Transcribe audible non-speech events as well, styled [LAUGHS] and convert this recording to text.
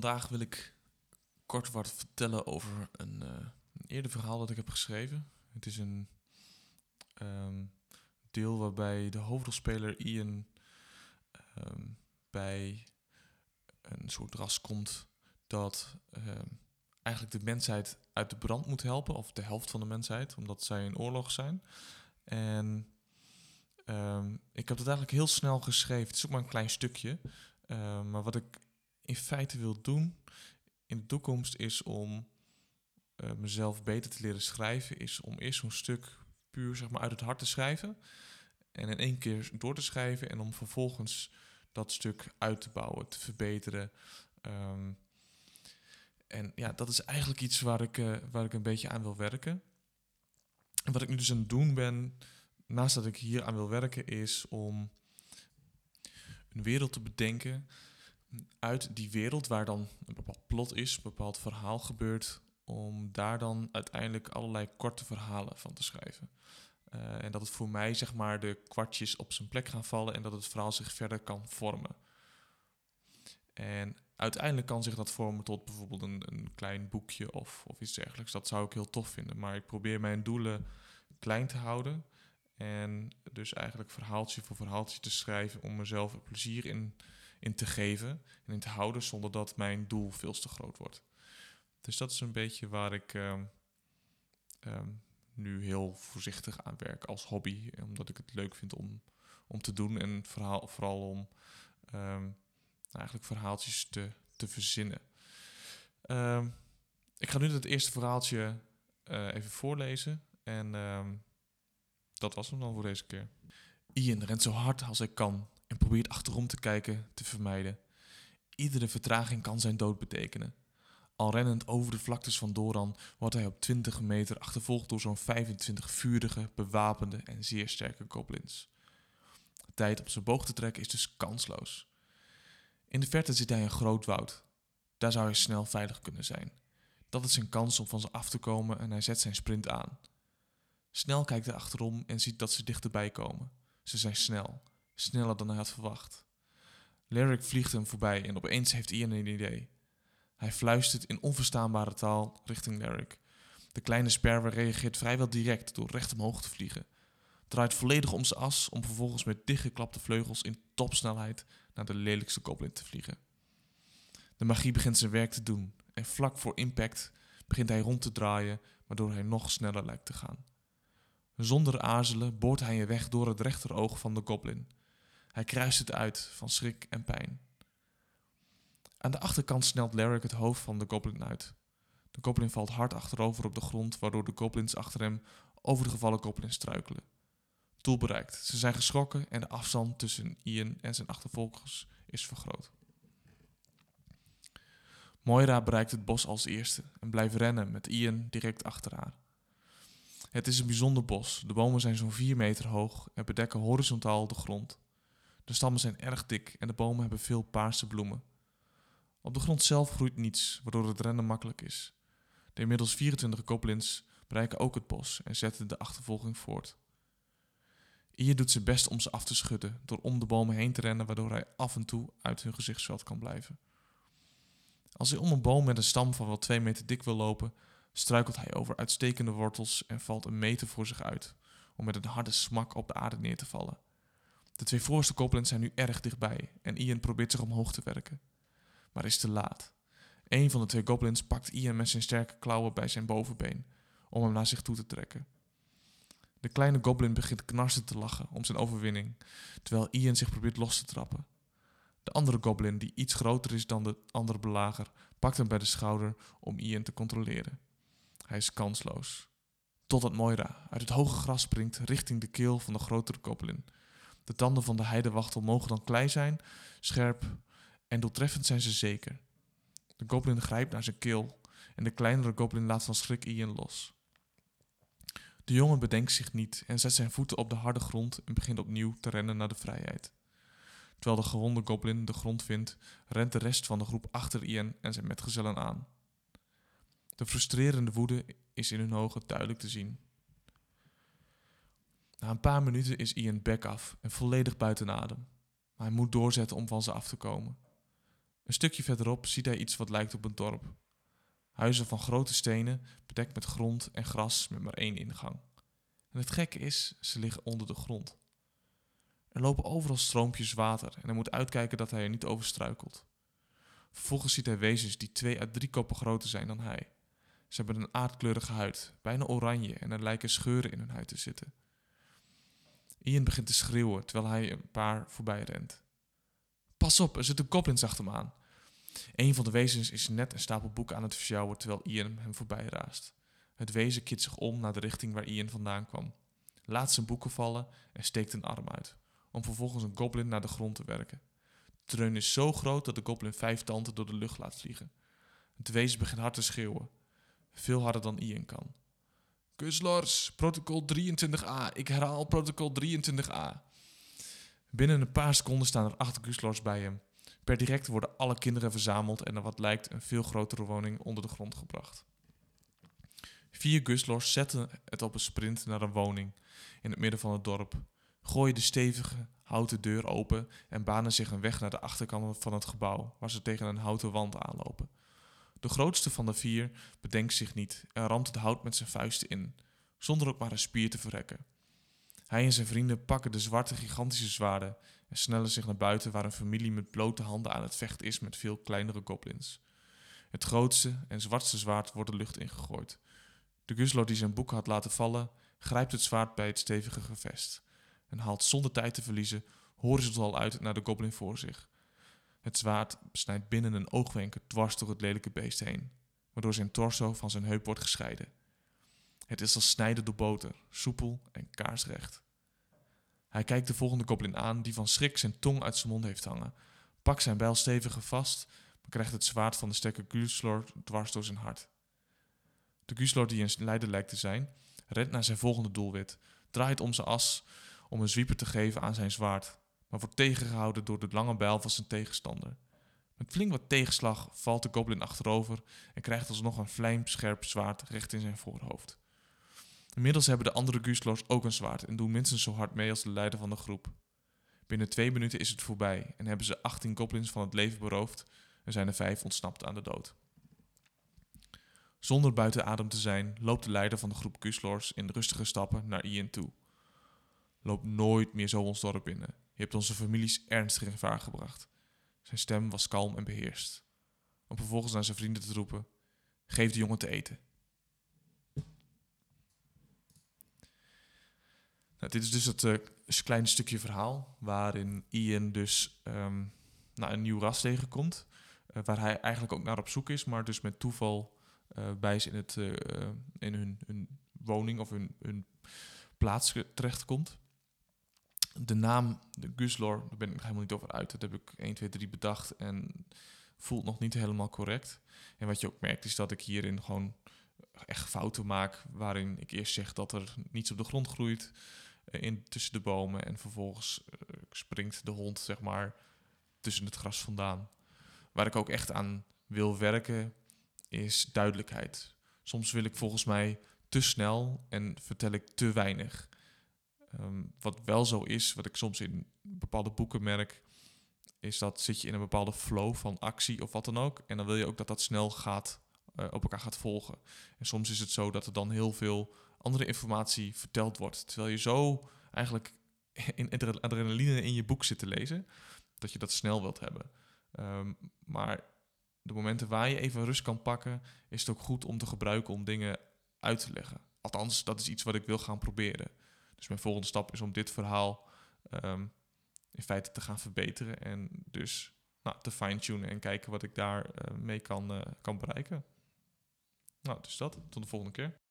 Vandaag wil ik kort wat vertellen over een, uh, een eerder verhaal dat ik heb geschreven. Het is een ehm, deel waarbij de hoofdrolspeler Ian ehm, bij een soort ras komt dat ehm, eigenlijk de mensheid uit de brand moet helpen, of de helft van de mensheid, omdat zij in oorlog zijn. En ik heb het eigenlijk heel snel geschreven. Het is ook maar een klein stukje. maar wat ik in feite wil doen in de toekomst is om uh, mezelf beter te leren schrijven, is om eerst zo'n stuk puur zeg maar, uit het hart te schrijven. En in één keer door te schrijven en om vervolgens dat stuk uit te bouwen, te verbeteren. Um, en ja, dat is eigenlijk iets waar ik, uh, waar ik een beetje aan wil werken. En wat ik nu dus aan het doen ben, naast dat ik hier aan wil werken, is om een wereld te bedenken uit die wereld waar dan een bepaald plot is, een bepaald verhaal gebeurt, om daar dan uiteindelijk allerlei korte verhalen van te schrijven. Uh, en dat het voor mij zeg maar de kwartjes op zijn plek gaan vallen en dat het verhaal zich verder kan vormen. En uiteindelijk kan zich dat vormen tot bijvoorbeeld een, een klein boekje of, of iets dergelijks. Dat zou ik heel tof vinden. Maar ik probeer mijn doelen klein te houden. En dus eigenlijk verhaaltje voor verhaaltje te schrijven om mezelf plezier in in te geven en in te houden zonder dat mijn doel veel te groot wordt. Dus dat is een beetje waar ik ehm, ehm, nu heel voorzichtig aan werk als hobby, omdat ik het leuk vind om, om te doen en verhaal, vooral om um, eigenlijk verhaaltjes te, te verzinnen. ik ga nu het eerste verhaaltje uh, even voorlezen en dat was hem dan voor deze keer. Ian rent zo hard als hij kan en probeert achterom te kijken te vermijden. Iedere vertraging kan zijn dood betekenen. Al rennend over de vlaktes van Doran wordt hij op 20 meter achtervolgd door zo'n 25 vurige, bewapende en zeer sterke goblins. Tijd om zijn boog te trekken is dus kansloos. In de verte zit hij een groot woud. Daar zou hij snel veilig kunnen zijn. Dat is zijn kans om van ze af te komen en hij zet zijn sprint aan. Snel kijkt hij achterom en ziet dat ze dichterbij komen. Ze zijn snel, sneller dan hij had verwacht. Lyric vliegt hem voorbij en opeens heeft Ian een idee. Hij fluistert in onverstaanbare taal richting Lyric. De kleine sperwer reageert vrijwel direct door recht omhoog te vliegen. Draait volledig om zijn as om vervolgens met dichtgeklapte vleugels in topsnelheid naar de lelijkste goblin te vliegen. De magie begint zijn werk te doen en vlak voor impact begint hij rond te draaien, waardoor hij nog sneller lijkt te gaan. Zonder aarzelen boort hij een weg door het rechteroog van de goblin. Hij kruist het uit van schrik en pijn. Aan de achterkant snelt Larry het hoofd van de goblin uit. De goblin valt hard achterover op de grond, waardoor de goblins achter hem over de gevallen goblin struikelen. Doel bereikt. Ze zijn geschrokken en de afstand tussen Ian en zijn achtervolgers is vergroot. Moira bereikt het bos als eerste en blijft rennen met Ian direct achter haar. Het is een bijzonder bos. De bomen zijn zo'n 4 meter hoog en bedekken horizontaal de grond. De stammen zijn erg dik en de bomen hebben veel paarse bloemen. Op de grond zelf groeit niets, waardoor het rennen makkelijk is. De inmiddels 24 goblins bereiken ook het bos en zetten de achtervolging voort. Ier doet zijn best om ze af te schudden door om de bomen heen te rennen, waardoor hij af en toe uit hun gezichtsveld kan blijven. Als hij om een boom met een stam van wel 2 meter dik wil lopen, struikelt hij over uitstekende wortels en valt een meter voor zich uit, om met een harde smak op de aarde neer te vallen. De twee voorste goblins zijn nu erg dichtbij en Ian probeert zich omhoog te werken. Maar is te laat. Een van de twee goblins pakt Ian met zijn sterke klauwen bij zijn bovenbeen, om hem naar zich toe te trekken. De kleine goblin begint knarsend te lachen om zijn overwinning, terwijl Ian zich probeert los te trappen. De andere goblin, die iets groter is dan de andere belager, pakt hem bij de schouder om Ian te controleren. Hij is kansloos. Totdat Moira uit het hoge gras springt richting de keel van de grotere goblin. De tanden van de heidewachtel mogen dan klei zijn, scherp en doeltreffend zijn ze zeker. De goblin grijpt naar zijn keel en de kleinere goblin laat van schrik Ian los. De jongen bedenkt zich niet en zet zijn voeten op de harde grond en begint opnieuw te rennen naar de vrijheid. Terwijl de gewonde goblin de grond vindt, rent de rest van de groep achter Ian en zijn metgezellen aan. De frustrerende woede is in hun ogen duidelijk te zien. Na een paar minuten is Ian bek af en volledig buiten adem. Maar hij moet doorzetten om van ze af te komen. Een stukje verderop ziet hij iets wat lijkt op een dorp. Huizen van grote stenen, bedekt met grond en gras met maar één ingang. En het gekke is, ze liggen onder de grond. Er lopen overal stroompjes water en hij moet uitkijken dat hij er niet over struikelt. Vervolgens ziet hij wezens die twee à drie koppen groter zijn dan hij. Ze hebben een aardkleurige huid, bijna oranje, en er lijken scheuren in hun huid te zitten. Ian begint te schreeuwen terwijl hij een paar voorbij rent. Pas op, er zitten goblins achter hem aan. Een van de wezens is net een stapel boeken aan het versjouwen terwijl Ian hem voorbij raast. Het wezen keert zich om naar de richting waar Ian vandaan kwam, laat zijn boeken vallen en steekt een arm uit, om vervolgens een goblin naar de grond te werken. De dreun is zo groot dat de goblin vijf tanden door de lucht laat vliegen. Het wezen begint hard te schreeuwen, veel harder dan Ian kan. Kuslors, protocol 23a, ik herhaal protocol 23a. Binnen een paar seconden staan er acht Guslors bij hem. Per direct worden alle kinderen verzameld en er wat lijkt een veel grotere woning onder de grond gebracht. Vier Guslors zetten het op een sprint naar een woning in het midden van het dorp, gooien de stevige houten deur open en banen zich een weg naar de achterkant van het gebouw, waar ze tegen een houten wand aanlopen. De grootste van de vier bedenkt zich niet en ramt het hout met zijn vuisten in, zonder ook maar een spier te verrekken. Hij en zijn vrienden pakken de zwarte gigantische zwaarden en snellen zich naar buiten waar een familie met blote handen aan het vechten is met veel kleinere goblins. Het grootste en zwartste zwaard wordt de lucht ingegooid. De Guslo die zijn boeken had laten vallen, grijpt het zwaard bij het stevige gevest en haalt zonder tijd te verliezen horizontaal uit naar de goblin voor zich. Het zwaard snijdt binnen een oogwenken dwars door het lelijke beest heen, waardoor zijn torso van zijn heup wordt gescheiden. Het is als snijden door boter, soepel en kaarsrecht. Hij kijkt de volgende goblin aan, die van schrik zijn tong uit zijn mond heeft hangen, pakt zijn bijl steviger vast, maar krijgt het zwaard van de sterke Guslor dwars door zijn hart. De Guslor, die een leider lijkt te zijn, rent naar zijn volgende doelwit, draait om zijn as om een zwieper te geven aan zijn zwaard, maar wordt tegengehouden door de lange bijl van zijn tegenstander. Met flink wat tegenslag valt de goblin achterover en krijgt alsnog een vlijmscherp zwaard recht in zijn voorhoofd. Inmiddels hebben de andere Guslors ook een zwaard en doen minstens zo hard mee als de leider van de groep. Binnen twee minuten is het voorbij en hebben ze 18 goblins van het leven beroofd en zijn er vijf ontsnapt aan de dood. Zonder buiten adem te zijn, loopt de leider van de groep Guslors in rustige stappen naar Ian toe. Loop nooit meer zo ons dorp binnen. Je hebt onze families ernstig in gevaar gebracht. Zijn stem was kalm en beheerst. Om vervolgens naar zijn vrienden te roepen: Geef de jongen te eten. Nou, dit is dus het uh, kleine stukje verhaal waarin Ian dus um, nou, een nieuw ras tegenkomt. Uh, waar hij eigenlijk ook naar op zoek is, maar dus met toeval uh, bij is in, het, in hun, woning of hun plaats terechtkomt. De naam, de Guslor, daar ben ik helemaal niet over uit. Dat heb ik 1, 2, 3 bedacht en voelt nog niet helemaal correct. En wat je ook merkt is dat ik hierin gewoon echt fouten maak. Waarin ik eerst zeg dat er niets op de grond groeit in, tussen de bomen. En vervolgens uh, springt de hond, zeg maar, tussen het gras vandaan. Waar ik ook echt aan wil werken, is duidelijkheid. Soms wil ik volgens mij te snel en vertel ik te weinig. Um, wat wel zo is, wat ik soms in bepaalde boeken merk, is dat zit je in een bepaalde flow van actie of wat dan ook. En dan wil je ook dat dat snel gaat, uh, op elkaar gaat volgen. En soms is het zo dat er dan heel veel andere informatie verteld wordt. Terwijl je zo eigenlijk [LAUGHS] in adrenaline in je boek zit te lezen, dat je dat snel wilt hebben. Um, maar de momenten waar je even rust kan pakken, is het ook goed om te gebruiken om dingen uit te leggen. Althans, dat is iets wat ik wil gaan proberen. Dus mijn volgende stap is om dit verhaal um, in feite te gaan verbeteren en dus nou, te fine-tunen en kijken wat ik daar uh, mee kan, uh, kan bereiken. Nou, dus dat. Tot de volgende keer.